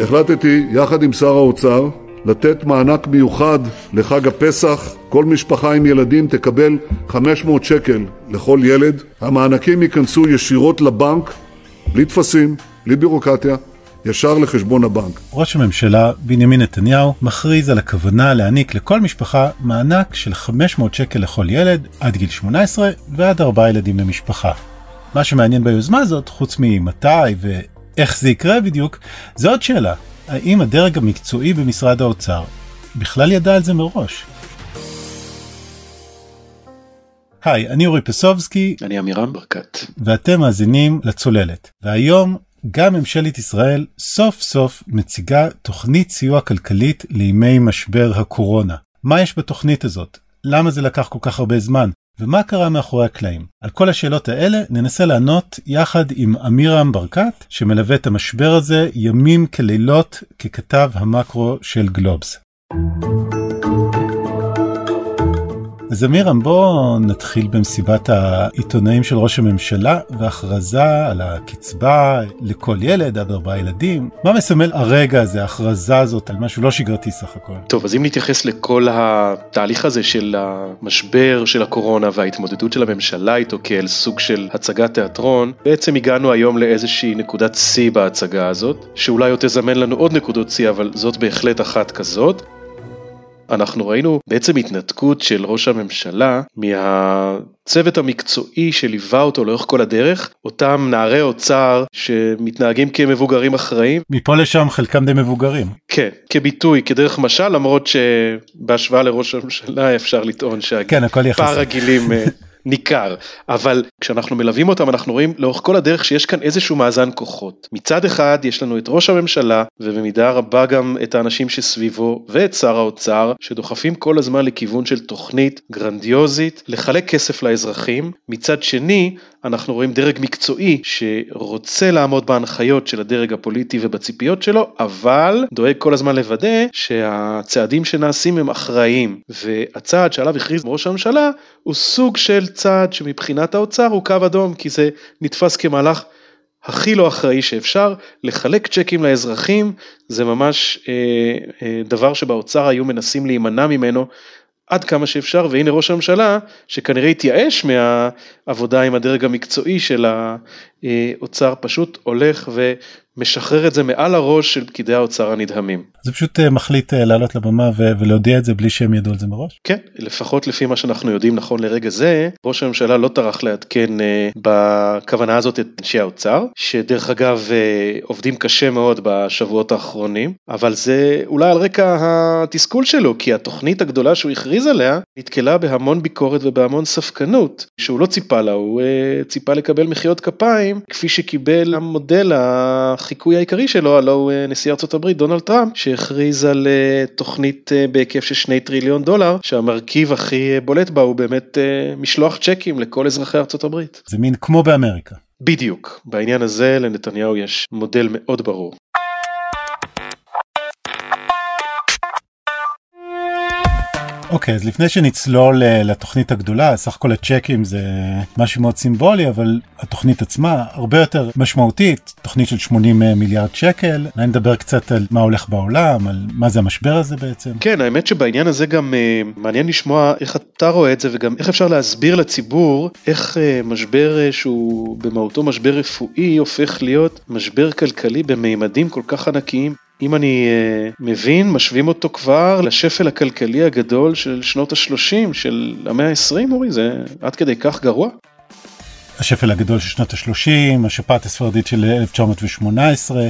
החלטתי, יחד עם שר האוצר, לתת מענק מיוחד לחג הפסח. כל משפחה עם ילדים תקבל 500 שקל לכל ילד. המענקים ייכנסו ישירות לבנק, בלי טפסים, בלי בירוקרטיה, ישר לחשבון הבנק. ראש הממשלה בנימין נתניהו מכריז על הכוונה להעניק לכל משפחה מענק של 500 שקל לכל ילד עד גיל 18 ועד 4 ילדים למשפחה. מה שמעניין ביוזמה הזאת, חוץ ממתי ואיך זה יקרה בדיוק, זה עוד שאלה. האם הדרג המקצועי במשרד האוצר בכלל ידע על זה מראש? היי, אני אורי פסובסקי. אני עמירם ברקת. ואתם מאזינים לצוללת. והיום גם ממשלת ישראל סוף סוף מציגה תוכנית סיוע כלכלית לימי משבר הקורונה. מה יש בתוכנית הזאת? למה זה לקח כל כך הרבה זמן? ומה קרה מאחורי הקלעים? על כל השאלות האלה ננסה לענות יחד עם אמירם ברקת, שמלווה את המשבר הזה ימים כלילות ככתב המקרו של גלובס. אז אמירם בוא נתחיל במסיבת העיתונאים של ראש הממשלה והכרזה על הקצבה לכל ילד עד ארבעה ילדים. מה מסמל הרגע הזה, ההכרזה הזאת על משהו לא שגרתי סך הכל? טוב, אז אם נתייחס לכל התהליך הזה של המשבר של הקורונה וההתמודדות של הממשלה איתו כאל סוג של הצגת תיאטרון, בעצם הגענו היום לאיזושהי נקודת שיא בהצגה הזאת, שאולי עוד תזמן לנו עוד נקודות שיא, אבל זאת בהחלט אחת כזאת. אנחנו ראינו בעצם התנתקות של ראש הממשלה מהצוות המקצועי שליווה אותו לאורך כל הדרך, אותם נערי אוצר שמתנהגים כמבוגרים אחראים. מפה לשם חלקם די מבוגרים. כן, כביטוי, כדרך משל, למרות שבהשוואה לראש הממשלה אפשר לטעון שהפער כן, הגילים אה, ניכר, אבל כשאנחנו מלווים אותם אנחנו רואים לאורך כל הדרך שיש כאן איזשהו מאזן כוחות. מצד אחד יש לנו את ראש הממשלה ובמידה רבה גם את האנשים שסביבו ואת שר האוצר שדוחפים כל הזמן לכיוון של תוכנית גרנדיוזית לחלק כסף לאזרחים. מצד שני אנחנו רואים דרג מקצועי שרוצה לעמוד בהנחיות של הדרג הפוליטי ובציפיות שלו, אבל דואג כל הזמן לוודא שהצעדים שנעשים הם אחראיים. והצעד שעליו הכריז ראש הממשלה הוא סוג של צעד שמבחינת האוצר הוא קו אדום, כי זה נתפס כמהלך הכי לא אחראי שאפשר, לחלק צ'קים לאזרחים, זה ממש אה, אה, דבר שבאוצר היו מנסים להימנע ממנו עד כמה שאפשר, והנה ראש הממשלה, שכנראה התייאש מהעבודה עם הדרג המקצועי של האוצר, פשוט הולך משחרר את זה מעל הראש של פקידי האוצר הנדהמים. זה פשוט אה, מחליט אה, לעלות לבמה ולהודיע את זה בלי שהם ידעו על זה מראש? כן, לפחות לפי מה שאנחנו יודעים נכון לרגע זה, ראש הממשלה לא טרח לעדכן אה, בכוונה הזאת את אנשי האוצר, שדרך אגב עובדים קשה מאוד בשבועות האחרונים, אבל זה אולי על רקע התסכול שלו, כי התוכנית הגדולה שהוא הכריז עליה נתקלה בהמון ביקורת ובהמון ספקנות, שהוא לא ציפה לה, הוא ציפה לקבל מחיאות כפיים, כפי שקיבל המודל ה... החיקוי העיקרי שלו, הלו הוא אה, נשיא ארצות הברית דונלד טראמפ, שהכריז על אה, תוכנית אה, בהיקף של שני טריליון דולר, שהמרכיב הכי בולט בה הוא באמת משלוח צ'קים לכל אזרחי ארצות הברית. זה מין כמו באמריקה. בדיוק, בעניין הזה לנתניהו יש מודל מאוד ברור. אוקיי, okay, אז לפני שנצלול אה, לתוכנית הגדולה, סך הכל הצ'קים זה משהו מאוד סימבולי, אבל התוכנית עצמה הרבה יותר משמעותית, תוכנית של 80 אה, מיליארד שקל. אולי נדבר קצת על מה הולך בעולם, על מה זה המשבר הזה בעצם. כן, האמת שבעניין הזה גם uh, מעניין לשמוע איך אתה רואה את זה, וגם איך אפשר להסביר לציבור איך uh, משבר uh, שהוא במהותו משבר רפואי הופך להיות משבר כלכלי בממדים כל כך ענקיים. אם אני uh, מבין, משווים אותו כבר לשפל הכלכלי הגדול של שנות ה-30 של המאה ה-20, אורי, זה עד כדי כך גרוע? השפל הגדול של שנות ה-30, השפעת הספרדית של 1918,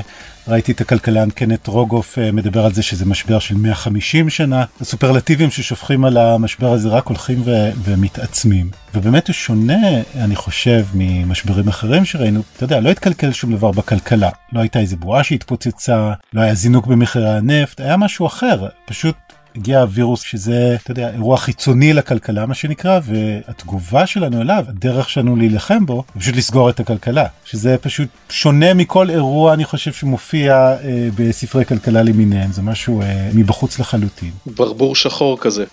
ראיתי את הכלכלן קנט רוגוף אה, מדבר על זה שזה משבר של 150 שנה, הסופרלטיבים ששופכים על המשבר הזה רק הולכים ו- ומתעצמים. ובאמת הוא שונה, אני חושב, ממשברים אחרים שראינו, אתה יודע, לא התקלקל שום דבר בכלכלה, לא הייתה איזה בועה שהתפוצצה, לא היה זינוק במחירי הנפט, היה משהו אחר, פשוט הגיע הווירוס שזה, אתה יודע, אירוע חיצוני לכלכלה מה שנקרא, והתגובה שלנו אליו, הדרך שלנו להילחם בו, זה פשוט לסגור את הכלכלה, שזה פשוט שונה מכל אירוע אני חושב שמופיע אה, בספרי כלכלה למיניהם, זה משהו אה, מבחוץ לחלוטין. ברבור שחור כזה.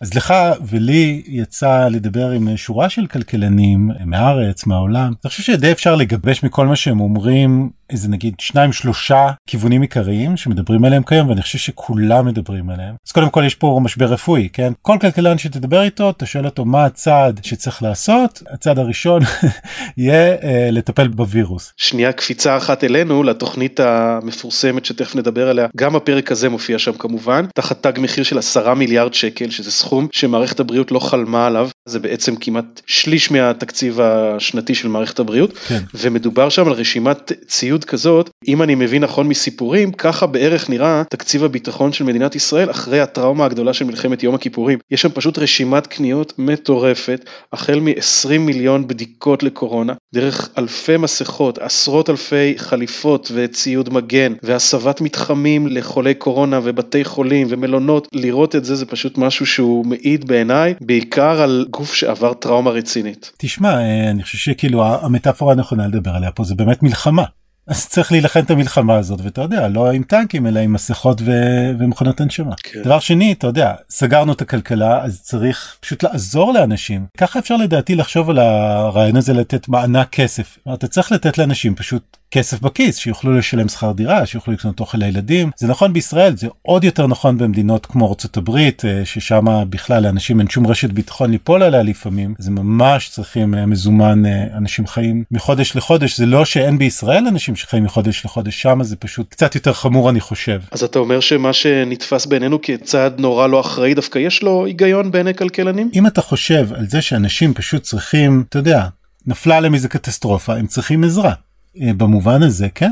אז לך ולי יצא לדבר עם שורה של כלכלנים מהארץ, מהעולם. אני חושב שדי אפשר לגבש מכל מה שהם אומרים איזה נגיד שניים שלושה כיוונים עיקריים שמדברים עליהם כיום ואני חושב שכולם מדברים עליהם. אז קודם כל יש פה משבר רפואי כן כל כלכלן שתדבר איתו אתה שואל אותו מה הצעד שצריך לעשות הצעד הראשון יהיה אה, לטפל בווירוס. שנייה קפיצה אחת אלינו לתוכנית המפורסמת שתכף נדבר עליה גם הפרק הזה מופיע שם כמובן תחת תג מחיר של עשרה מיליארד שקל שזה סכום שמערכת הבריאות לא חלמה עליו זה בעצם כמעט שליש מהתקציב השנתי של מערכת הבריאות כן. ומדובר שם על רשימת ציוד כזאת אם אני מבין נכון מסיפורים ככה בערך נראה תקציב הביטחון של מדינת ישראל אחרי הטראומה הגדולה של מלחמת יום הכיפורים יש שם פשוט רשימת קניות מטורפת החל מ-20 מיליון בדיקות לקורונה דרך אלפי מסכות עשרות אלפי חליפות וציוד מגן והסבת מתחמים לחולי קורונה ובתי חולים ומלונות לראות את זה זה פשוט משהו שהוא מעיד בעיניי בעיקר על גוף שעבר טראומה רצינית. תשמע אה, אני חושב שכאילו המטאפורה הנכונה לדבר עליה פה זה באמת מלחמה. אז צריך להילחם את המלחמה הזאת ואתה יודע לא עם טנקים אלא עם מסכות ו... ומכונות הנשמה. כן. דבר שני אתה יודע סגרנו את הכלכלה אז צריך פשוט לעזור לאנשים. ככה אפשר לדעתי לחשוב על הרעיון הזה לתת מענק כסף. אתה צריך לתת לאנשים פשוט כסף בכיס שיוכלו לשלם שכר דירה שיוכלו לקנות אוכל לילדים. זה נכון בישראל זה עוד יותר נכון במדינות כמו ארצות הברית אה, ששם בכלל לאנשים אין שום רשת ביטחון ליפול עליה לפעמים. זה ממש צריכים אה, מזומן אה, אנשים חיים מחודש לחודש. זה לא שאין בישראל אנשים שחיים מחודש לחודש שם זה פשוט קצת יותר חמור אני חושב. אז אתה אומר שמה שנתפס בעינינו כצעד נורא לא אחראי דווקא יש לו היגיון בעיני כלכלנים? אם אתה חושב על זה שאנשים פשוט צריכים אתה יודע נפלה עליהם איזה קטסטרופה הם צריכים עזרה. אה, במובן הזה כן.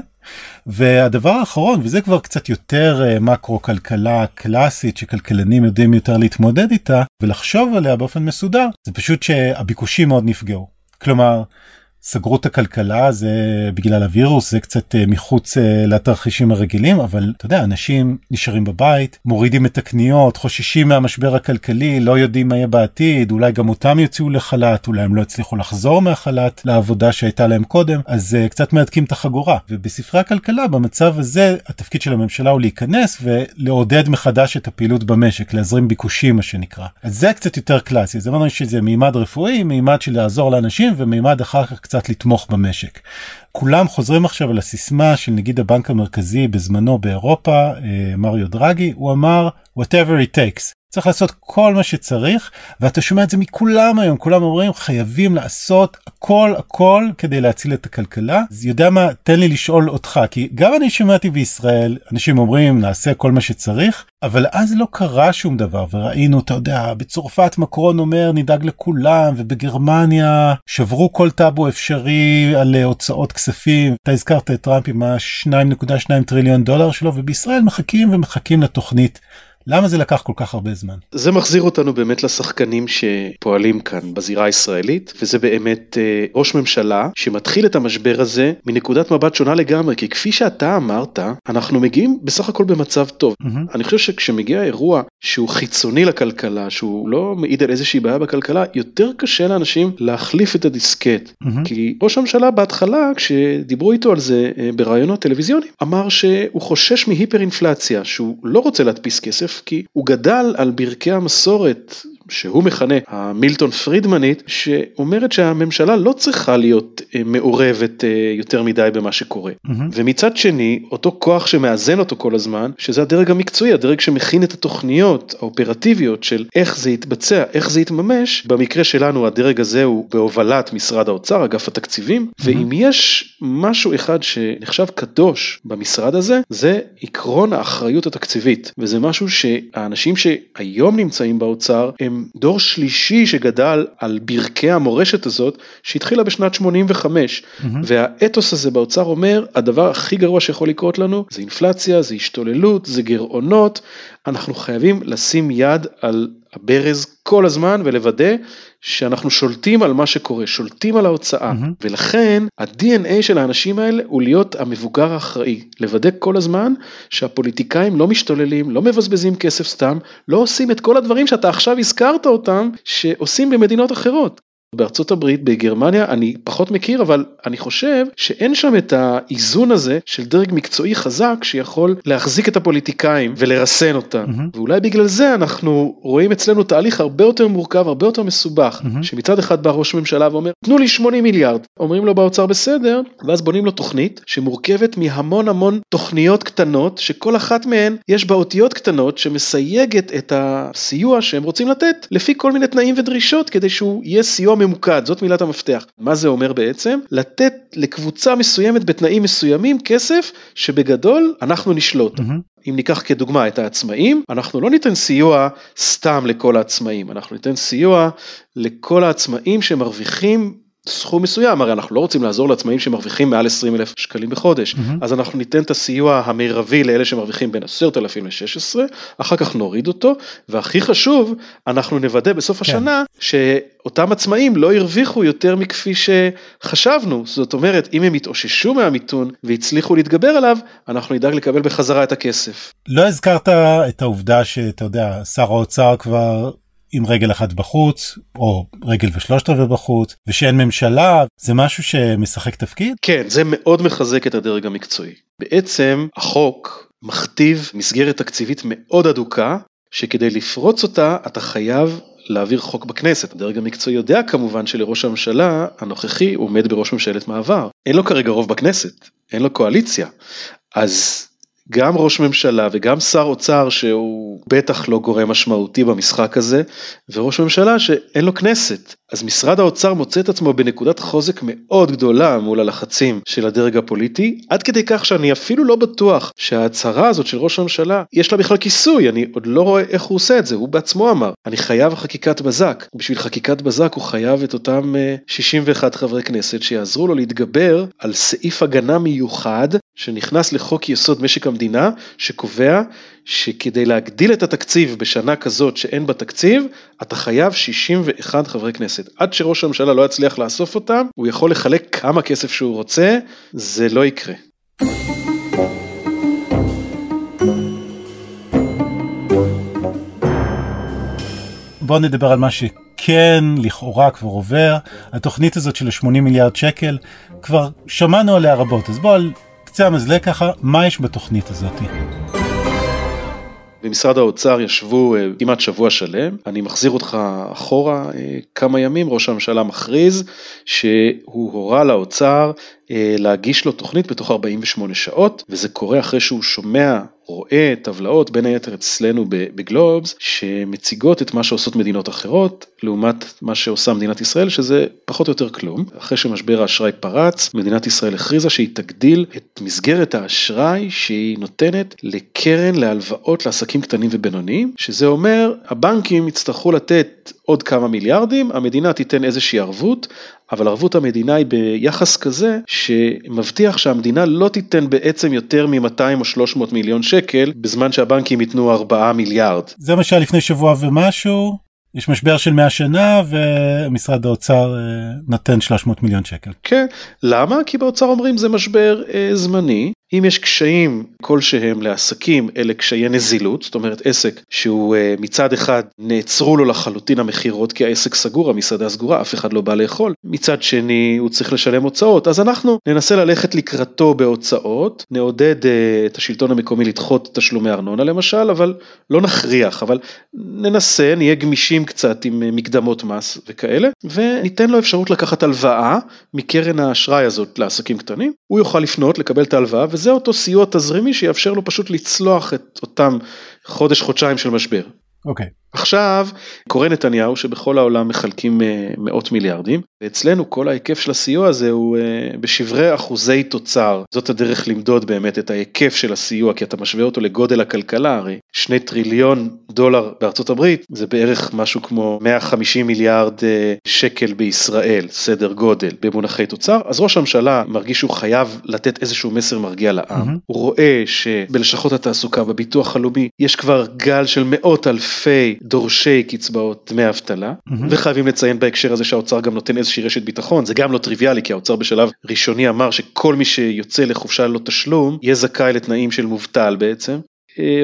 והדבר האחרון וזה כבר קצת יותר אה, מקרו כלכלה קלאסית שכלכלנים יודעים יותר להתמודד איתה ולחשוב עליה באופן מסודר זה פשוט שהביקושים מאוד נפגעו. כלומר סגרו את הכלכלה זה בגלל הווירוס זה קצת אה, מחוץ אה, לתרחישים הרגילים אבל אתה יודע אנשים נשארים בבית מורידים את הקניות חוששים מהמשבר הכלכלי לא יודעים מה יהיה בעתיד אולי גם אותם יוציאו לחל"ת אולי הם לא יצליחו לחזור מהחל"ת לעבודה שהייתה להם קודם אז uh, קצת מהדקים את החגורה. ובספרי הכלכלה במצב הזה התפקיד של הממשלה הוא להיכנס ולעודד מחדש את הפעילות במשק להזרים ביקושים מה שנקרא. אז זה קצת יותר קלאסי זה אמרנו שזה מימד רפואי מימד של לעזור לאנשים ומימד אחר כך קצת לתמוך במשק. כולם חוזרים עכשיו על הסיסמה של נגיד הבנק המרכזי בזמנו באירופה, אה, מריו דרגי, הוא אמר whatever it takes. צריך לעשות כל מה שצריך ואתה שומע את זה מכולם היום כולם אומרים חייבים לעשות הכל הכל כדי להציל את הכלכלה. אז יודע מה? תן לי לשאול אותך כי גם אני שמעתי בישראל אנשים אומרים נעשה כל מה שצריך אבל אז לא קרה שום דבר וראינו אתה יודע בצרפת מקרון אומר נדאג לכולם ובגרמניה שברו כל טאבו אפשרי על הוצאות כספים. אתה הזכרת את טראמפ עם ה-2.2 טריליון דולר שלו ובישראל מחכים ומחכים לתוכנית למה זה לקח כל כך הרבה זמן? זה מחזיר אותנו באמת לשחקנים שפועלים כאן בזירה הישראלית, וזה באמת אה, ראש ממשלה שמתחיל את המשבר הזה מנקודת מבט שונה לגמרי, כי כפי שאתה אמרת, אנחנו מגיעים בסך הכל במצב טוב. Mm-hmm. אני חושב שכשמגיע אירוע שהוא חיצוני לכלכלה, שהוא לא מעיד על איזושהי בעיה בכלכלה, יותר קשה לאנשים להחליף את הדיסקט. Mm-hmm. כי ראש הממשלה בהתחלה, כשדיברו איתו על זה אה, בראיונות טלוויזיוניים, אמר שהוא חושש מהיפר אינפלציה, שהוא לא רוצה להדפיס כסף. כי הוא גדל על ברכי המסורת שהוא מכנה המילטון פרידמנית, שאומרת שהממשלה לא צריכה להיות אה, מעורבת אה, יותר מדי במה שקורה. Mm-hmm. ומצד שני, אותו כוח שמאזן אותו כל הזמן, שזה הדרג המקצועי, הדרג שמכין את התוכניות האופרטיביות של איך זה יתבצע, איך זה יתממש, במקרה שלנו הדרג הזה הוא בהובלת משרד האוצר, אגף התקציבים, mm-hmm. ואם יש משהו אחד שנחשב קדוש במשרד הזה, זה עקרון האחריות התקציבית, וזה משהו שהאנשים שהיום נמצאים באוצר, הם דור שלישי שגדל על ברכי המורשת הזאת שהתחילה בשנת 85 mm-hmm. והאתוס הזה באוצר אומר הדבר הכי גרוע שיכול לקרות לנו זה אינפלציה זה השתוללות זה גירעונות אנחנו חייבים לשים יד על הברז כל הזמן ולוודא שאנחנו שולטים על מה שקורה, שולטים על ההוצאה, mm-hmm. ולכן ה-DNA של האנשים האלה הוא להיות המבוגר האחראי, לוודא כל הזמן שהפוליטיקאים לא משתוללים, לא מבזבזים כסף סתם, לא עושים את כל הדברים שאתה עכשיו הזכרת אותם, שעושים במדינות אחרות. בארצות הברית, בגרמניה, אני פחות מכיר, אבל אני חושב שאין שם את האיזון הזה של דרג מקצועי חזק שיכול להחזיק את הפוליטיקאים ולרסן אותם. ואולי בגלל זה אנחנו רואים אצלנו תהליך הרבה יותר מורכב, הרבה יותר מסובך. שמצד אחד בא ראש ממשלה ואומר, תנו לי 80 מיליארד, אומרים לו באוצר בסדר, ואז בונים לו תוכנית שמורכבת מהמון המון תוכניות קטנות, שכל אחת מהן יש בה אותיות קטנות שמסייגת את הסיוע שהם רוצים לתת, לפי כל מיני תנאים ודרישות, כדי שהוא יהיה סיוע ממוקד, זאת מילת המפתח. מה זה אומר בעצם? לתת לקבוצה מסוימת בתנאים מסוימים כסף שבגדול אנחנו נשלוט. Mm-hmm. אם ניקח כדוגמה את העצמאים, אנחנו לא ניתן סיוע סתם לכל העצמאים, אנחנו ניתן סיוע לכל העצמאים שמרוויחים סכום מסוים, הרי אנחנו לא רוצים לעזור לעצמאים שמרוויחים מעל 20 אלף שקלים בחודש, mm-hmm. אז אנחנו ניתן את הסיוע המרבי לאלה שמרוויחים בין 10,000 ל-16, אחר כך נוריד אותו, והכי חשוב, אנחנו נוודא בסוף כן. השנה שאותם עצמאים לא הרוויחו יותר מכפי שחשבנו, זאת אומרת, אם הם התאוששו מהמיתון והצליחו להתגבר עליו, אנחנו נדאג לקבל בחזרה את הכסף. לא הזכרת את העובדה שאתה יודע, שר האוצר כבר עם רגל אחת בחוץ או רגל ושלושת רבעי בחוץ ושאין ממשלה זה משהו שמשחק תפקיד? כן זה מאוד מחזק את הדרג המקצועי. בעצם החוק מכתיב מסגרת תקציבית מאוד אדוקה שכדי לפרוץ אותה אתה חייב להעביר חוק בכנסת. הדרג המקצועי יודע כמובן שלראש הממשלה הנוכחי עומד בראש ממשלת מעבר. אין לו כרגע רוב בכנסת, אין לו קואליציה. אז גם ראש ממשלה וגם שר אוצר שהוא בטח לא גורם משמעותי במשחק הזה, וראש ממשלה שאין לו כנסת. אז משרד האוצר מוצא את עצמו בנקודת חוזק מאוד גדולה מול הלחצים של הדרג הפוליטי, עד כדי כך שאני אפילו לא בטוח שההצהרה הזאת של ראש הממשלה, יש לה בכלל כיסוי, אני עוד לא רואה איך הוא עושה את זה, הוא בעצמו אמר, אני חייב חקיקת בזק. בשביל חקיקת בזק הוא חייב את אותם 61 אה, חברי כנסת שיעזרו לו להתגבר על סעיף הגנה מיוחד שנכנס לחוק יסוד משק המדינה, שקובע שכדי להגדיל את התקציב בשנה כזאת שאין בה תקציב, אתה חייב 61 חברי כנסת. עד שראש הממשלה לא יצליח לאסוף אותם, הוא יכול לחלק כמה כסף שהוא רוצה, זה לא יקרה. בוא נדבר על מה שכן לכאורה כבר עובר, התוכנית הזאת של ה-80 מיליארד שקל, כבר שמענו עליה רבות, אז בוא על קצה המזלג ככה, מה יש בתוכנית הזאת? במשרד האוצר ישבו אה, כמעט שבוע שלם, אני מחזיר אותך אחורה אה, כמה ימים, ראש הממשלה מכריז שהוא הורה לאוצר להגיש לו תוכנית בתוך 48 שעות, וזה קורה אחרי שהוא שומע רואה טבלאות בין היתר אצלנו בגלובס שמציגות את מה שעושות מדינות אחרות לעומת מה שעושה מדינת ישראל שזה פחות או יותר כלום. אחרי שמשבר האשראי פרץ מדינת ישראל הכריזה שהיא תגדיל את מסגרת האשראי שהיא נותנת לקרן להלוואות לעסקים קטנים ובינוניים שזה אומר הבנקים יצטרכו לתת עוד כמה מיליארדים המדינה תיתן איזושהי ערבות אבל ערבות המדינה היא ביחס כזה שמבטיח שהמדינה לא תיתן בעצם יותר מ-200 או 300 מיליון שקל בזמן שהבנקים ייתנו 4 מיליארד. זה מה שהיה לפני שבוע ומשהו, יש משבר של 100 שנה ומשרד האוצר אה, נותן 300 מיליון שקל. כן, למה? כי באוצר אומרים זה משבר אה, זמני, אם יש קשיים כלשהם לעסקים, אלה קשיי נזילות, זאת אומרת עסק שהוא אה, מצד אחד נעצרו לו לחלוטין המכירות כי העסק סגור, המסעדה סגורה, אף אחד לא בא לאכול, מצד שני הוא צריך לשלם הוצאות, אז אנחנו ננסה ללכת לקראתו בהוצאות, נעודד אה, את השלטון המקומי לדחות תשלומי ארנונה למשל, אבל לא נכריח, אבל ננסה, נהיה גמישים קצת עם אה, מקדמות מס וכאלה, וניתן לו אפשרות לקחת הלוואה מקרן האשראי הזאת לעסקים קטנים, הוא יוכל לפנות, לקבל את ההלוואה, וזה אותו סיוע תזרימי שיאפשר לו פשוט לצלוח את אותם חודש חודשיים של משבר. אוקיי. Okay. עכשיו קורא נתניהו שבכל העולם מחלקים אה, מאות מיליארדים ואצלנו כל ההיקף של הסיוע הזה הוא אה, בשברי אחוזי תוצר. זאת הדרך למדוד באמת את ההיקף של הסיוע כי אתה משווה אותו לגודל הכלכלה הרי שני טריליון דולר בארצות הברית זה בערך משהו כמו 150 מיליארד אה, שקל בישראל סדר גודל במונחי תוצר. אז ראש הממשלה מרגיש שהוא חייב לתת איזשהו מסר מרגיע לעם. mm-hmm. הוא רואה שבלשכות התעסוקה בביטוח הלאומי יש כבר גל של מאות אלפי דורשי קצבאות דמי אבטלה mm-hmm. וחייבים לציין בהקשר הזה שהאוצר גם נותן איזושהי רשת ביטחון זה גם לא טריוויאלי כי האוצר בשלב ראשוני אמר שכל מי שיוצא לחופשה ללא תשלום יהיה זכאי לתנאים של מובטל בעצם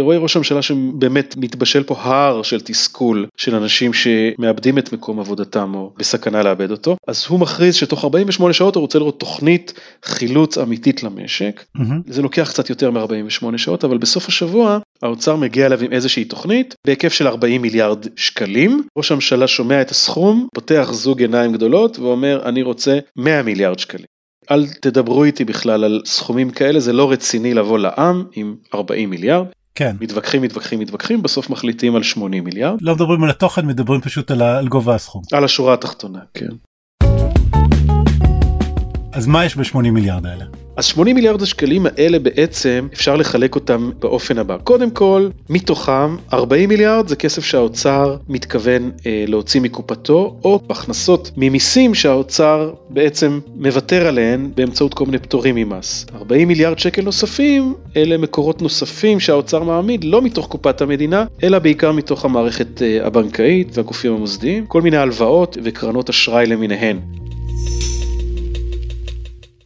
רואה ראש הממשלה שבאמת מתבשל פה הר של תסכול של אנשים שמאבדים את מקום עבודתם או בסכנה לאבד אותו, אז הוא מכריז שתוך 48 שעות הוא רוצה לראות תוכנית חילוץ אמיתית למשק. Mm-hmm. זה לוקח קצת יותר מ-48 שעות, אבל בסוף השבוע האוצר מגיע אליו עם איזושהי תוכנית בהיקף של 40 מיליארד שקלים. ראש הממשלה שומע את הסכום, פותח זוג עיניים גדולות ואומר אני רוצה 100 מיליארד שקלים. אל תדברו איתי בכלל על סכומים כאלה, זה לא רציני לבוא לעם עם 40 מיליארד. כן. מתווכחים, מתווכחים, מתווכחים, בסוף מחליטים על 80 מיליארד. לא מדברים על התוכן, מדברים פשוט על, על גובה הסכום. על השורה התחתונה, כן. אז מה יש ב-80 מיליארד האלה? אז 80 מיליארד השקלים האלה בעצם אפשר לחלק אותם באופן הבא. קודם כל, מתוכם 40 מיליארד זה כסף שהאוצר מתכוון אה, להוציא מקופתו, או הכנסות ממיסים שהאוצר בעצם מוותר עליהן באמצעות כל מיני פטורים ממס. 40 מיליארד שקל נוספים, אלה מקורות נוספים שהאוצר מעמיד, לא מתוך קופת המדינה, אלא בעיקר מתוך המערכת אה, הבנקאית והגופים המוסדיים, כל מיני הלוואות וקרנות אשראי למיניהן.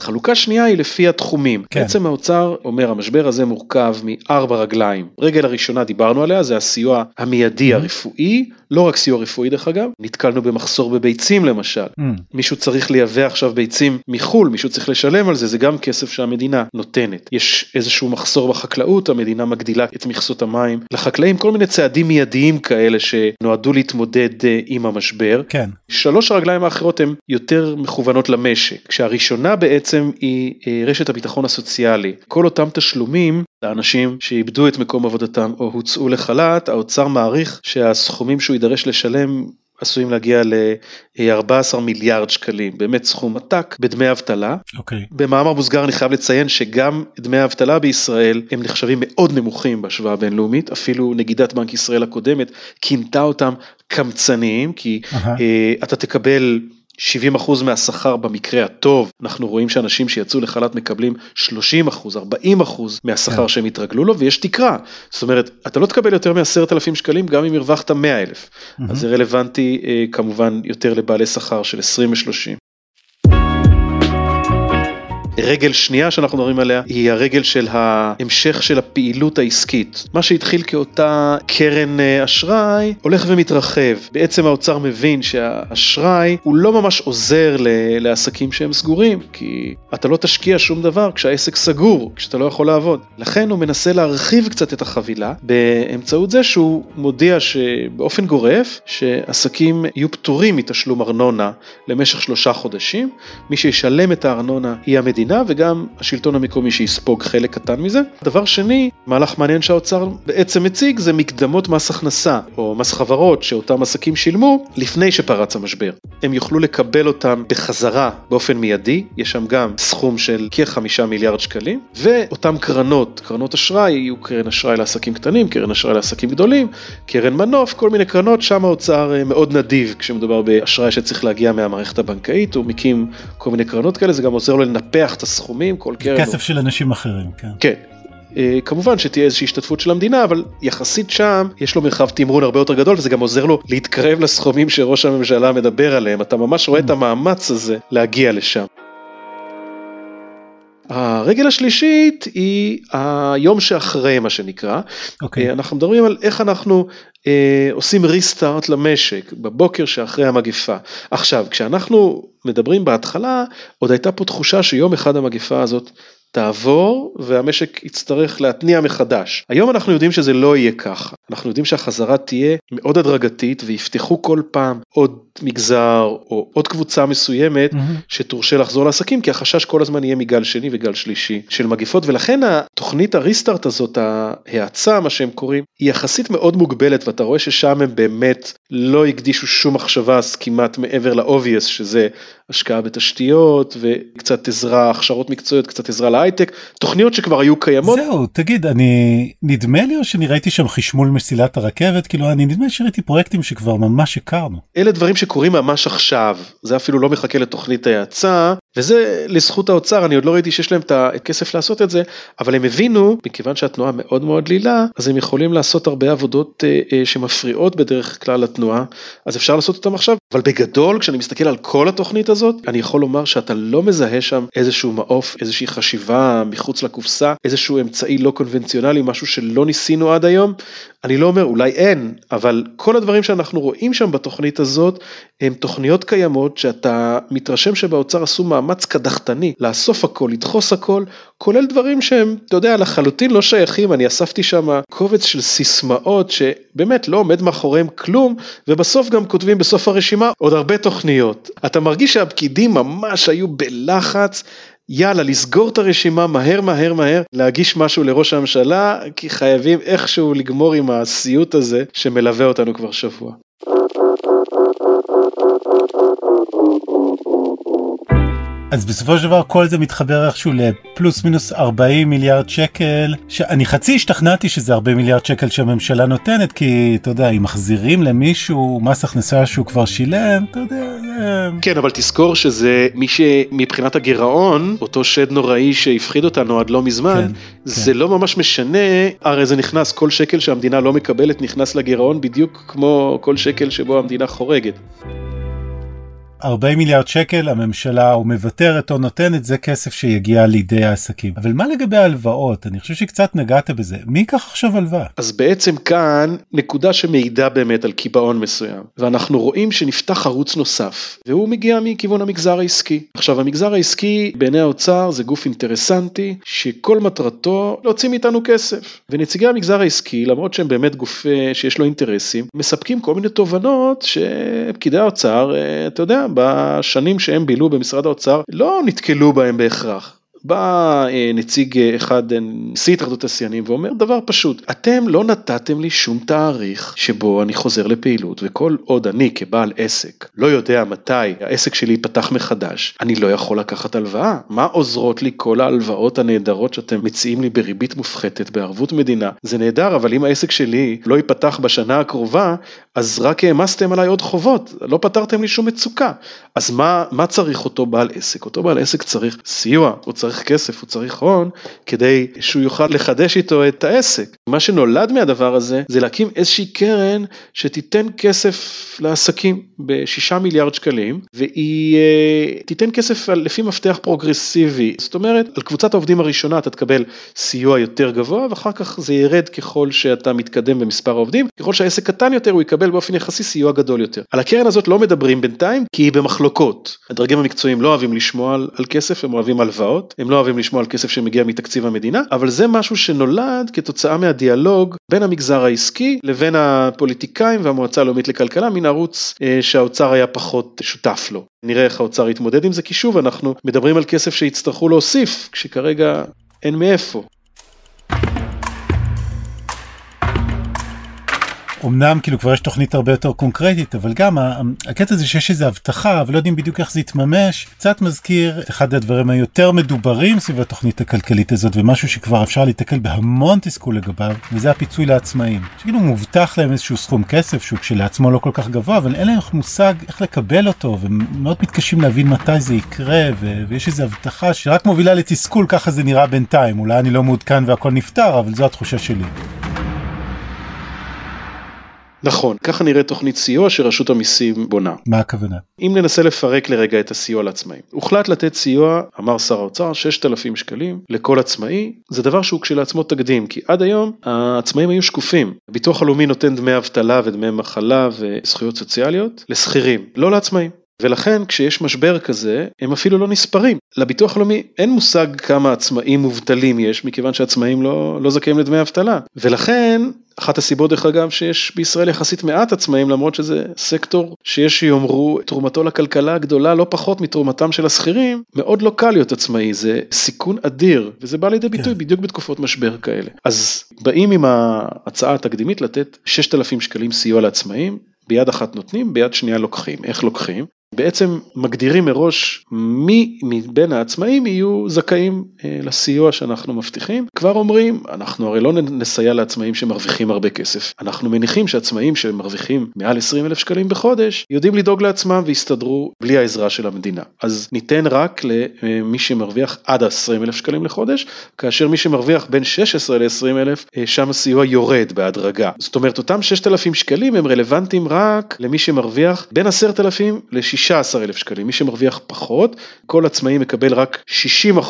חלוקה שנייה היא לפי התחומים. כן. בעצם האוצר אומר המשבר הזה מורכב מארבע רגליים. רגל הראשונה דיברנו עליה זה הסיוע המיידי mm-hmm. הרפואי, לא רק סיוע רפואי דרך אגב, נתקלנו במחסור בביצים למשל. Mm. מישהו צריך לייבא עכשיו ביצים מחו"ל, מישהו צריך לשלם על זה, זה גם כסף שהמדינה נותנת. יש איזשהו מחסור בחקלאות, המדינה מגדילה את מכסות המים לחקלאים, כל מיני צעדים מיידיים כאלה שנועדו להתמודד אה, עם המשבר. כן. שלוש הרגליים האחרות הן יותר מכוונות למשק, כשהראשונה בעצם היא אה, רשת הביטחון הסוציאלי. כל אותם תשלומים לאנשים שאיבדו את מקום עבודתם או הוצאו לחל"ת, האוצר מעריך שהסכומים שהוא יידרש לשלם עשויים להגיע ל-14 מיליארד שקלים, באמת סכום עתק בדמי אבטלה. אוקיי. Okay. במאמר מוסגר אני חייב לציין שגם דמי האבטלה בישראל הם נחשבים מאוד נמוכים בהשוואה בינלאומית, אפילו נגידת בנק ישראל הקודמת כינתה אותם קמצניים, כי uh-huh. uh, אתה תקבל 70% מהשכר במקרה הטוב, אנחנו רואים שאנשים שיצאו לחל"ת מקבלים 30%, 40% מהשכר כן. שהם התרגלו לו ויש תקרה. זאת אומרת, אתה לא תקבל יותר מ-10,000 שקלים גם אם הרווחת 100,000. Mm-hmm. אז זה רלוונטי אה, כמובן יותר לבעלי שכר של 20 ו-30. רגל שנייה שאנחנו מדברים עליה היא הרגל של ההמשך של הפעילות העסקית. מה שהתחיל כאותה קרן אה, אשראי הולך ומתרחב. בעצם האוצר מבין שהאשראי הוא לא ממש עוזר לעסקים שהם סגורים, כי אתה לא תשקיע שום דבר כשהעסק סגור, כשאתה לא יכול לעבוד. לכן הוא מנסה להרחיב קצת את החבילה באמצעות זה שהוא מודיע שבאופן גורף שעסקים יהיו פטורים מתשלום ארנונה למשך שלושה חודשים. מי שישלם את הארנונה היא המדינה. המדינה וגם השלטון המקומי שיספוג חלק קטן מזה. דבר שני, מהלך מעניין שהאוצר בעצם מציג זה מקדמות מס הכנסה או מס חברות שאותם עסקים שילמו לפני שפרץ המשבר. הם יוכלו לקבל אותם בחזרה באופן מיידי, יש שם גם סכום של כחמישה מיליארד שקלים, ואותם קרנות, קרנות אשראי, יהיו קרן אשראי לעסקים קטנים, קרן אשראי לעסקים גדולים, קרן מנוף, כל מיני קרנות, שם האוצר אה, מאוד נדיב כשמדובר באשראי שצריך להגיע מהמערכת הבנקאית, הוא מקים כל מיני קרנות כאלה, זה גם עוזר לו לנפח את הסכומים, כל קרן... כסף הוא... של אנשים אחרים, כן. כן. Uh, כמובן שתהיה איזושהי השתתפות של המדינה אבל יחסית שם יש לו מרחב תמרון הרבה יותר גדול וזה גם עוזר לו להתקרב לסכומים שראש הממשלה מדבר עליהם אתה ממש רואה את mm. המאמץ הזה להגיע לשם. הרגל השלישית היא היום שאחרי מה שנקרא. Okay. אוקיי. אה, אנחנו מדברים על איך אנחנו אה, עושים ריסטארט למשק בבוקר שאחרי המגפה. עכשיו כשאנחנו מדברים בהתחלה עוד הייתה פה תחושה שיום אחד המגפה הזאת תעבור והמשק יצטרך להתניע מחדש. היום אנחנו יודעים שזה לא יהיה ככה. אנחנו יודעים שהחזרה תהיה מאוד הדרגתית ויפתחו כל פעם עוד מגזר או עוד קבוצה מסוימת mm-hmm. שתורשה לחזור לעסקים כי החשש כל הזמן יהיה מגל שני וגל שלישי של מגיפות ולכן התוכנית הריסטארט הזאת ההאצה מה שהם קוראים היא יחסית מאוד מוגבלת ואתה רואה ששם הם באמת לא הקדישו שום מחשבה כמעט מעבר לאובייס שזה השקעה בתשתיות וקצת עזרה הכשרות מקצועיות קצת עזרה להייטק תוכניות שכבר היו קיימות. זהו תגיד אני נדמה לי או שאני ראיתי שם חשמול מסילת הרכבת כאילו אני נדמה לי שראיתי פרויקטים שכבר ממש הכרנו. אלה דברים שקורים ממש עכשיו זה אפילו לא מחכה לתוכנית ההאצה וזה לזכות האוצר, אני עוד לא ראיתי שיש להם את הכסף לעשות את זה, אבל הם הבינו, מכיוון שהתנועה מאוד מאוד דלילה, אז הם יכולים לעשות הרבה עבודות אה, אה, שמפריעות בדרך כלל לתנועה, אז אפשר לעשות אותם עכשיו, אבל בגדול, כשאני מסתכל על כל התוכנית הזאת, אני יכול לומר שאתה לא מזהה שם איזשהו מעוף, איזושהי חשיבה מחוץ לקופסה, איזשהו אמצעי לא קונבנציונלי, משהו שלא ניסינו עד היום. אני לא אומר אולי אין, אבל כל הדברים שאנחנו רואים שם בתוכנית הזאת, הם תוכניות קיימות שאתה מתרשם שבאוצר עשו מאמץ קדחתני לאסוף הכל, לדחוס הכל, כולל דברים שהם, אתה יודע, לחלוטין לא שייכים, אני אספתי שם קובץ של סיסמאות שבאמת לא עומד מאחוריהם כלום, ובסוף גם כותבים בסוף הרשימה עוד הרבה תוכניות. אתה מרגיש שהפקידים ממש היו בלחץ. יאללה, לסגור את הרשימה מהר מהר מהר, להגיש משהו לראש הממשלה, כי חייבים איכשהו לגמור עם הסיוט הזה שמלווה אותנו כבר שבוע. אז בסופו של דבר כל זה מתחבר איכשהו לפלוס מינוס 40 מיליארד שקל, שאני חצי השתכנעתי שזה 40 מיליארד שקל שהממשלה נותנת, כי אתה יודע, אם מחזירים למישהו מס הכנסה שהוא כבר שילם, אתה יודע. כן, אבל תזכור שזה מי שמבחינת הגירעון, אותו שד נוראי שהפחיד אותנו עד לא מזמן, כן, זה כן. לא ממש משנה, הרי זה נכנס, כל שקל שהמדינה לא מקבלת נכנס לגירעון בדיוק כמו כל שקל שבו המדינה חורגת. 40 מיליארד שקל הממשלה או מוותרת או נותנת זה כסף שיגיע לידי העסקים. אבל מה לגבי ההלוואות? אני חושב שקצת נגעת בזה. מי ייקח עכשיו הלוואה? אז בעצם כאן נקודה שמעידה באמת על קיבעון מסוים. ואנחנו רואים שנפתח ערוץ נוסף והוא מגיע מכיוון המגזר העסקי. עכשיו המגזר העסקי בעיני האוצר זה גוף אינטרסנטי שכל מטרתו להוציא מאיתנו כסף. ונציגי המגזר העסקי למרות שהם באמת גוף אה, שיש לו אינטרסים מספקים כל מיני תובנות שפקידי האוצר אה, אתה יודע בשנים שהם בילו במשרד האוצר לא נתקלו בהם בהכרח. בא אה, נציג אה, אחד, אה, נשיא התאחדות השיאנים ואומר דבר פשוט, אתם לא נתתם לי שום תאריך שבו אני חוזר לפעילות וכל עוד אני כבעל עסק לא יודע מתי העסק שלי ייפתח מחדש, אני לא יכול לקחת הלוואה. מה עוזרות לי כל ההלוואות הנהדרות שאתם מציעים לי בריבית מופחתת בערבות מדינה? זה נהדר, אבל אם העסק שלי לא ייפתח בשנה הקרובה, אז רק העמסתם עליי עוד חובות, לא פתרתם לי שום מצוקה. אז מה, מה צריך אותו בעל עסק? אותו בעל עסק צריך סיוע, הוא צריך צריך כסף, הוא צריך הון, כדי שהוא יוכל לחדש איתו את העסק. מה שנולד מהדבר הזה, זה להקים איזושהי קרן שתיתן כסף לעסקים בשישה מיליארד שקלים, והיא אה, תיתן כסף לפי מפתח פרוגרסיבי. זאת אומרת, על קבוצת העובדים הראשונה אתה תקבל סיוע יותר גבוה, ואחר כך זה ירד ככל שאתה מתקדם במספר העובדים, ככל שהעסק קטן יותר הוא יקבל באופן יחסי סיוע גדול יותר. על הקרן הזאת לא מדברים בינתיים, כי היא במחלוקות. הדרגים המקצועיים לא אוהבים לשמוע על, על כסף, הם אוהבים הלוואות. הם לא אוהבים לשמוע על כסף שמגיע מתקציב המדינה, אבל זה משהו שנולד כתוצאה מהדיאלוג בין המגזר העסקי לבין הפוליטיקאים והמועצה הלאומית לכלכלה, מן ערוץ אה, שהאוצר היה פחות שותף לו. נראה איך האוצר יתמודד עם זה, כי שוב אנחנו מדברים על כסף שיצטרכו להוסיף, כשכרגע אין מאיפה. אמנם כאילו כבר יש תוכנית הרבה יותר קונקרטית אבל גם הקטע הזה שיש איזה הבטחה ולא יודעים בדיוק איך זה יתממש קצת מזכיר את אחד הדברים היותר מדוברים סביב התוכנית הכלכלית הזאת ומשהו שכבר אפשר להתקל בהמון תסכול לגביו וזה הפיצוי לעצמאים. שכאילו מובטח להם איזשהו סכום כסף שהוא כשלעצמו לא כל כך גבוה אבל אין להם מושג איך לקבל אותו ומאוד מתקשים להבין מתי זה יקרה ו- ויש איזו הבטחה שרק מובילה לתסכול ככה זה נראה בינתיים אולי אני לא מעודכן והכל נפתר אבל זו התחושה שלי. נכון, ככה נראית תוכנית סיוע שרשות המיסים בונה. מה הכוונה? אם ננסה לפרק לרגע את הסיוע לעצמאים. הוחלט לתת סיוע, אמר שר האוצר, 6,000 שקלים לכל עצמאי, זה דבר שהוא כשלעצמו תקדים, כי עד היום העצמאים היו שקופים. הביטוח הלאומי נותן דמי אבטלה ודמי מחלה וזכויות סוציאליות לשכירים, לא לעצמאים. ולכן כשיש משבר כזה הם אפילו לא נספרים. לביטוח הלאומי אין מושג כמה עצמאים מובטלים יש מכיוון שעצמאים לא, לא זכאים לדמי אבטלה. ולכן אחת הסיבות דרך אגב שיש בישראל יחסית מעט עצמאים למרות שזה סקטור שיש שיאמרו תרומתו לכלכלה הגדולה לא פחות מתרומתם של השכירים מאוד לא קל להיות עצמאי זה סיכון אדיר וזה בא לידי ביטוי כן. בדיוק בתקופות משבר כאלה אז באים עם ההצעה התקדימית לתת 6,000 שקלים סיוע לעצמאים ביד אחת נותנים ביד שנייה לוקחים איך לוקחים בעצם מגדירים מראש מי מבין העצמאים יהיו זכאים אה, לסיוע שאנחנו מבטיחים. כבר אומרים, אנחנו הרי לא נסייע לעצמאים שמרוויחים הרבה כסף. אנחנו מניחים שעצמאים שמרוויחים מעל 20 אלף שקלים בחודש, יודעים לדאוג לעצמם ויסתדרו בלי העזרה של המדינה. אז ניתן רק למי שמרוויח עד 20 אלף שקלים לחודש, כאשר מי שמרוויח בין 16 ל-20 אלף, אה, שם הסיוע יורד בהדרגה. זאת אומרת, אותם 6,000 שקלים הם רלוונטיים רק למי שמרוויח בין 10,000 ל-16,000 שקלים. מי שמרוויח פחות, כל עצמאי מקבל רק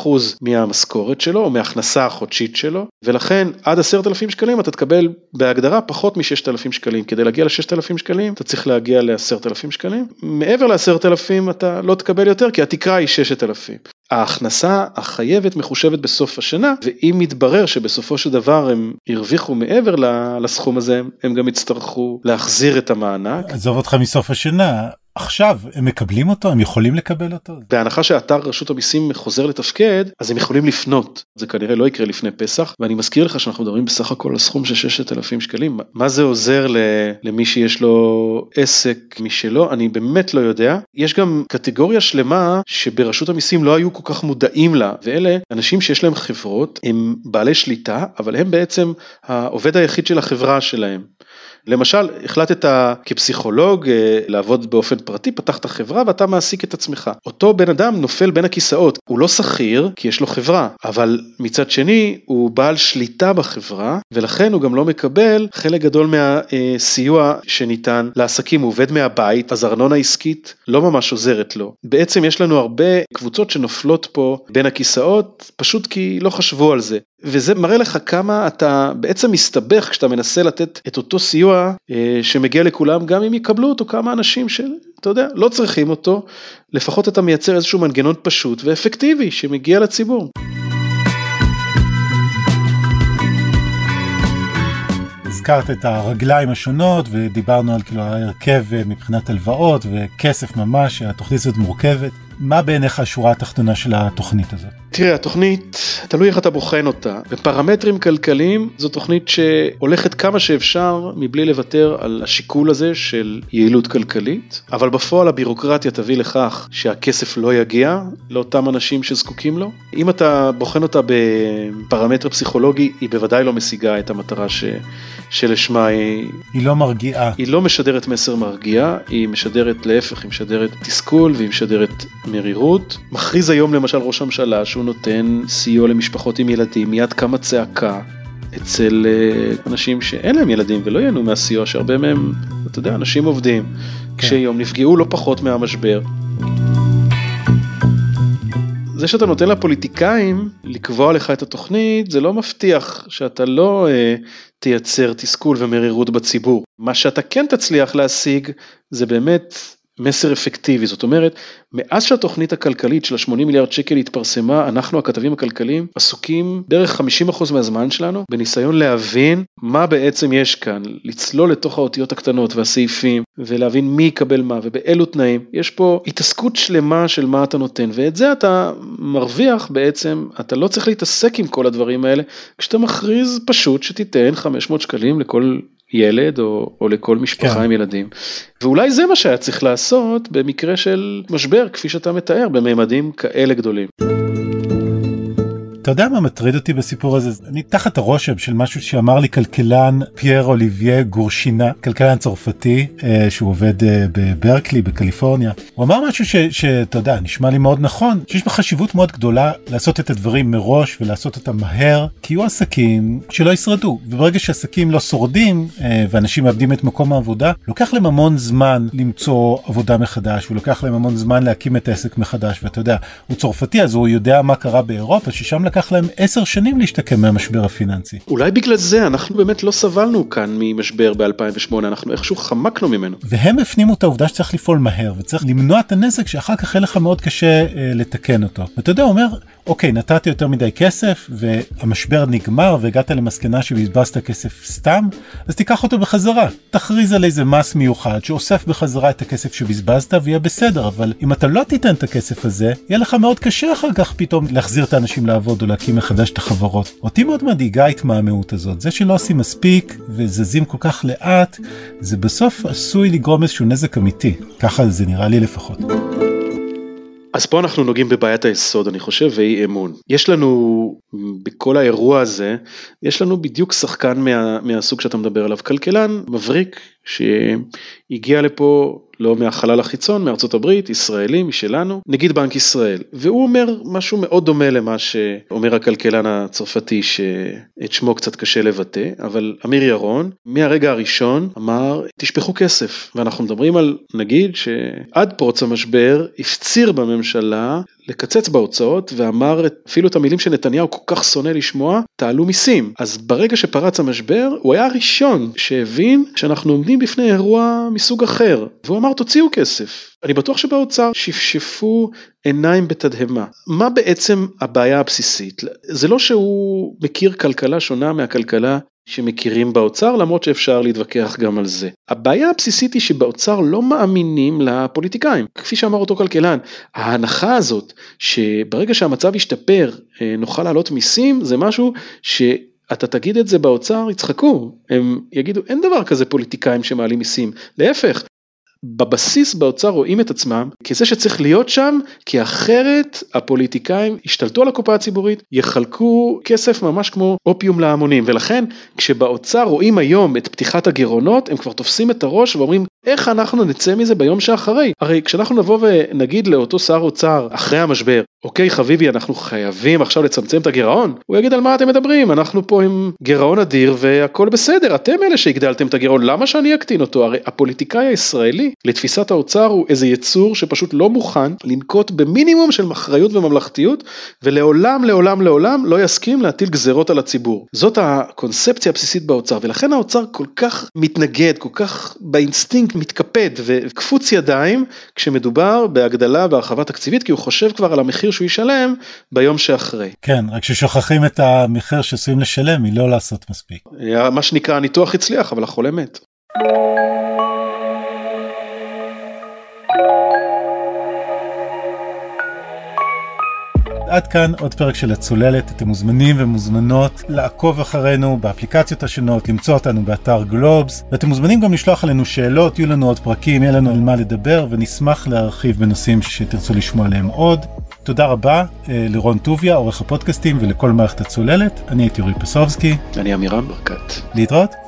60% מהמשכורת שלו, או מההכנסה החודשית שלו, ולכן עד 10,000 שקלים אתה תקבל בהגדרה פחות מ-6,000 שקלים. כדי להגיע ל-6,000 שקלים אתה צריך להגיע ל-10,000 שקלים. מעבר ל-10,000 אתה לא תקבל יותר כי התקרה היא 6,000. ההכנסה החייבת מחושבת בסוף השנה ואם מתברר שבסופו של דבר הם הרוויחו מעבר לסכום הזה הם גם יצטרכו להחזיר את המענק. עזוב אותך מסוף השנה עכשיו הם מקבלים אותו? הם יכולים לקבל אותו? בהנחה שאתר רשות המיסים חוזר לתפקד אז הם יכולים לפנות. זה כנראה לא יקרה לפני פסח ואני מזכיר לך שאנחנו מדברים בסך הכל על סכום של 6,000 שקלים. מה זה עוזר למי שיש לו עסק משלו אני באמת לא יודע. יש גם קטגוריה שלמה שברשות המיסים לא היו כל כך מודעים לה ואלה אנשים שיש להם חברות הם בעלי שליטה אבל הם בעצם העובד היחיד של החברה שלהם. למשל, החלטת כפסיכולוג אה, לעבוד באופן פרטי, פתחת חברה ואתה מעסיק את עצמך. אותו בן אדם נופל בין הכיסאות, הוא לא שכיר כי יש לו חברה, אבל מצד שני הוא בעל שליטה בחברה ולכן הוא גם לא מקבל חלק גדול מהסיוע שניתן לעסקים, הוא עובד מהבית, אז ארנונה עסקית לא ממש עוזרת לו. בעצם יש לנו הרבה קבוצות שנופלות פה בין הכיסאות, פשוט כי לא חשבו על זה. וזה מראה לך כמה אתה בעצם מסתבך כשאתה מנסה לתת את אותו סיוע אה, שמגיע לכולם גם אם יקבלו אותו כמה אנשים שאתה יודע לא צריכים אותו לפחות אתה מייצר איזשהו מנגנון פשוט ואפקטיבי שמגיע לציבור. הזכרת את הרגליים השונות ודיברנו על כאילו ההרכב מבחינת הלוואות וכסף ממש, התוכנית הזאת מורכבת. מה בעיניך השורה התחתונה של התוכנית הזאת? תראה, התוכנית, תלוי איך אתה בוחן אותה. בפרמטרים כלכליים זו תוכנית שהולכת כמה שאפשר מבלי לוותר על השיקול הזה של יעילות כלכלית, אבל בפועל הבירוקרטיה תביא לכך שהכסף לא יגיע לאותם אנשים שזקוקים לו. אם אתה בוחן אותה בפרמטר פסיכולוגי, היא בוודאי לא משיגה את המטרה ש... שלשמה היא... היא לא מרגיעה. היא לא משדרת מסר מרגיע, היא משדרת להפך, היא משדרת תסכול והיא משדרת מרירות. מכריז היום למשל ראש הממשלה שהוא נותן סיוע למשפחות עם ילדים, מיד קמה צעקה אצל אה, אנשים שאין להם ילדים ולא ייהנו מהסיוע, שהרבה מהם, אתה יודע, אנשים עובדים, כן. קשי נפגעו לא פחות מהמשבר. זה שאתה נותן לפוליטיקאים לקבוע לך את התוכנית זה לא מבטיח שאתה לא אה, תייצר תסכול ומרירות בציבור. מה שאתה כן תצליח להשיג זה באמת מסר אפקטיבי, זאת אומרת, מאז שהתוכנית הכלכלית של ה-80 מיליארד שקל התפרסמה, אנחנו הכתבים הכלכליים עסוקים בערך 50% מהזמן שלנו בניסיון להבין מה בעצם יש כאן, לצלול לתוך האותיות הקטנות והסעיפים ולהבין מי יקבל מה ובאילו תנאים. יש פה התעסקות שלמה של מה אתה נותן ואת זה אתה מרוויח בעצם, אתה לא צריך להתעסק עם כל הדברים האלה, כשאתה מכריז פשוט שתיתן 500 שקלים לכל ילד או, או לכל משפחה כן. עם ילדים. ואולי זה מה שהיה צריך לעשות במקרה של משבר כפי שאתה מתאר בממדים כאלה גדולים. אתה יודע מה מטריד אותי בסיפור הזה? אני תחת הרושם של משהו שאמר לי כלכלן פייר אוליביה גורשינה, כלכלן צרפתי אה, שהוא עובד אה, בברקלי בקליפורניה. הוא אמר משהו שאתה יודע, נשמע לי מאוד נכון, שיש בחשיבות מאוד גדולה לעשות את הדברים מראש ולעשות אותם מהר, כי יהיו עסקים שלא ישרדו. וברגע שעסקים לא שורדים אה, ואנשים מאבדים את מקום העבודה, לוקח להם המון זמן למצוא עבודה מחדש, ולוקח להם המון זמן להקים את העסק מחדש, ואתה יודע, הוא צרפתי אז הוא יודע מה קרה באירופה, ששם לקח להם עשר שנים להשתקם מהמשבר הפיננסי. אולי בגלל זה אנחנו באמת לא סבלנו כאן ממשבר ב-2008, אנחנו איכשהו חמקנו ממנו. והם הפנימו את העובדה שצריך לפעול מהר וצריך למנוע את הנזק שאחר כך יהיה לך מאוד קשה אה, לתקן אותו. ואתה יודע, הוא אומר, אוקיי, נתתי יותר מדי כסף והמשבר נגמר והגעת למסקנה שבזבזת כסף סתם, אז תיקח אותו בחזרה. תכריז על איזה מס מיוחד שאוסף בחזרה את הכסף שבזבזת ויהיה בסדר, אבל אם אתה לא תיתן את הכסף הזה, יהיה לך מאוד קשה אחר כך פתאום להחזיר את האנשים לעבוד או להקים מחדש את החברות. אותי מאוד מדאיגה ההתמהמהות הזאת, זה שלא עושים מספיק וזזים כל כך לאט, זה בסוף עשוי לגרום איזשהו נזק אמיתי, ככה זה נראה לי לפחות. אז פה אנחנו נוגעים בבעיית היסוד אני חושב ואי אמון. יש לנו בכל האירוע הזה, יש לנו בדיוק שחקן מה, מהסוג שאתה מדבר עליו, כלכלן מבריק שהגיע לפה לא מהחלל החיצון, מארצות הברית, ישראלי משלנו, נגיד בנק ישראל, והוא אומר משהו מאוד דומה למה שאומר הכלכלן הצרפתי שאת שמו קצת קשה לבטא, אבל אמיר ירון מהרגע הראשון אמר תשפכו כסף, ואנחנו מדברים על נגיד שעד פרוץ המשבר הפציר בממשלה לקצץ בהוצאות ואמר אפילו את המילים שנתניהו כל כך שונא לשמוע, תעלו מיסים. אז ברגע שפרץ המשבר הוא היה הראשון שהבין שאנחנו עומדים בפני אירוע מסוג אחר, והוא אמר תוציאו כסף. אני בטוח שבאוצר שפשפו עיניים בתדהמה. מה בעצם הבעיה הבסיסית? זה לא שהוא מכיר כלכלה שונה מהכלכלה שמכירים באוצר למרות שאפשר להתווכח גם על זה. הבעיה הבסיסית היא שבאוצר לא מאמינים לפוליטיקאים. כפי שאמר אותו כלכלן, ההנחה הזאת שברגע שהמצב ישתפר אה, נוכל להעלות מיסים זה משהו ש... אתה תגיד את זה באוצר, יצחקו, הם יגידו אין דבר כזה פוליטיקאים שמעלים מיסים, להפך, בבסיס באוצר רואים את עצמם כזה שצריך להיות שם כי אחרת הפוליטיקאים ישתלטו על הקופה הציבורית יחלקו כסף ממש כמו אופיום להמונים. ולכן כשבאוצר רואים היום את פתיחת הגירעונות הם כבר תופסים את הראש ואומרים איך אנחנו נצא מזה ביום שאחרי? הרי כשאנחנו נבוא ונגיד לאותו שר אוצר אחרי המשבר אוקיי חביבי אנחנו חייבים עכשיו לצמצם את הגירעון? הוא יגיד על מה אתם מדברים? אנחנו פה עם גירעון אדיר והכל בסדר. אתם אלה שהגדלתם את הגירעון. למה שאני אקטין אותו? הרי הפוליטיקאי הישראלי לתפיסת האוצר הוא איזה יצור שפשוט לא מוכן לנקוט במינימום של אחריות וממלכתיות ולעולם לעולם לעולם לא יסכים להטיל גזרות על הציבור. זאת הקונספציה הבסיסית באוצר ולכן האוצר כל כך מתנגד כל כך באינסטינקט מתקפד וקפוץ ידיים כשמדובר בהגדלה והרחבה תקציבית כי הוא חושב כבר על המחיר שהוא ישלם ביום שאחרי. כן, רק ששוכחים את המחיר שעשויים לשלם היא לא לעשות מספיק. מה שנקרא הניתוח הצליח אבל החולה מת. עד כאן עוד פרק של הצוללת, אתם מוזמנים ומוזמנות לעקוב אחרינו באפליקציות השונות, למצוא אותנו באתר גלובס, ואתם מוזמנים גם לשלוח עלינו שאלות, יהיו לנו עוד פרקים, יהיה לנו על מה לדבר, ונשמח להרחיב בנושאים שתרצו לשמוע עליהם עוד. תודה רבה אה, לרון טוביה, עורך הפודקאסטים ולכל מערכת הצוללת, אני הייתי אורי פסובסקי. אני עמירם ברקת. להתראות.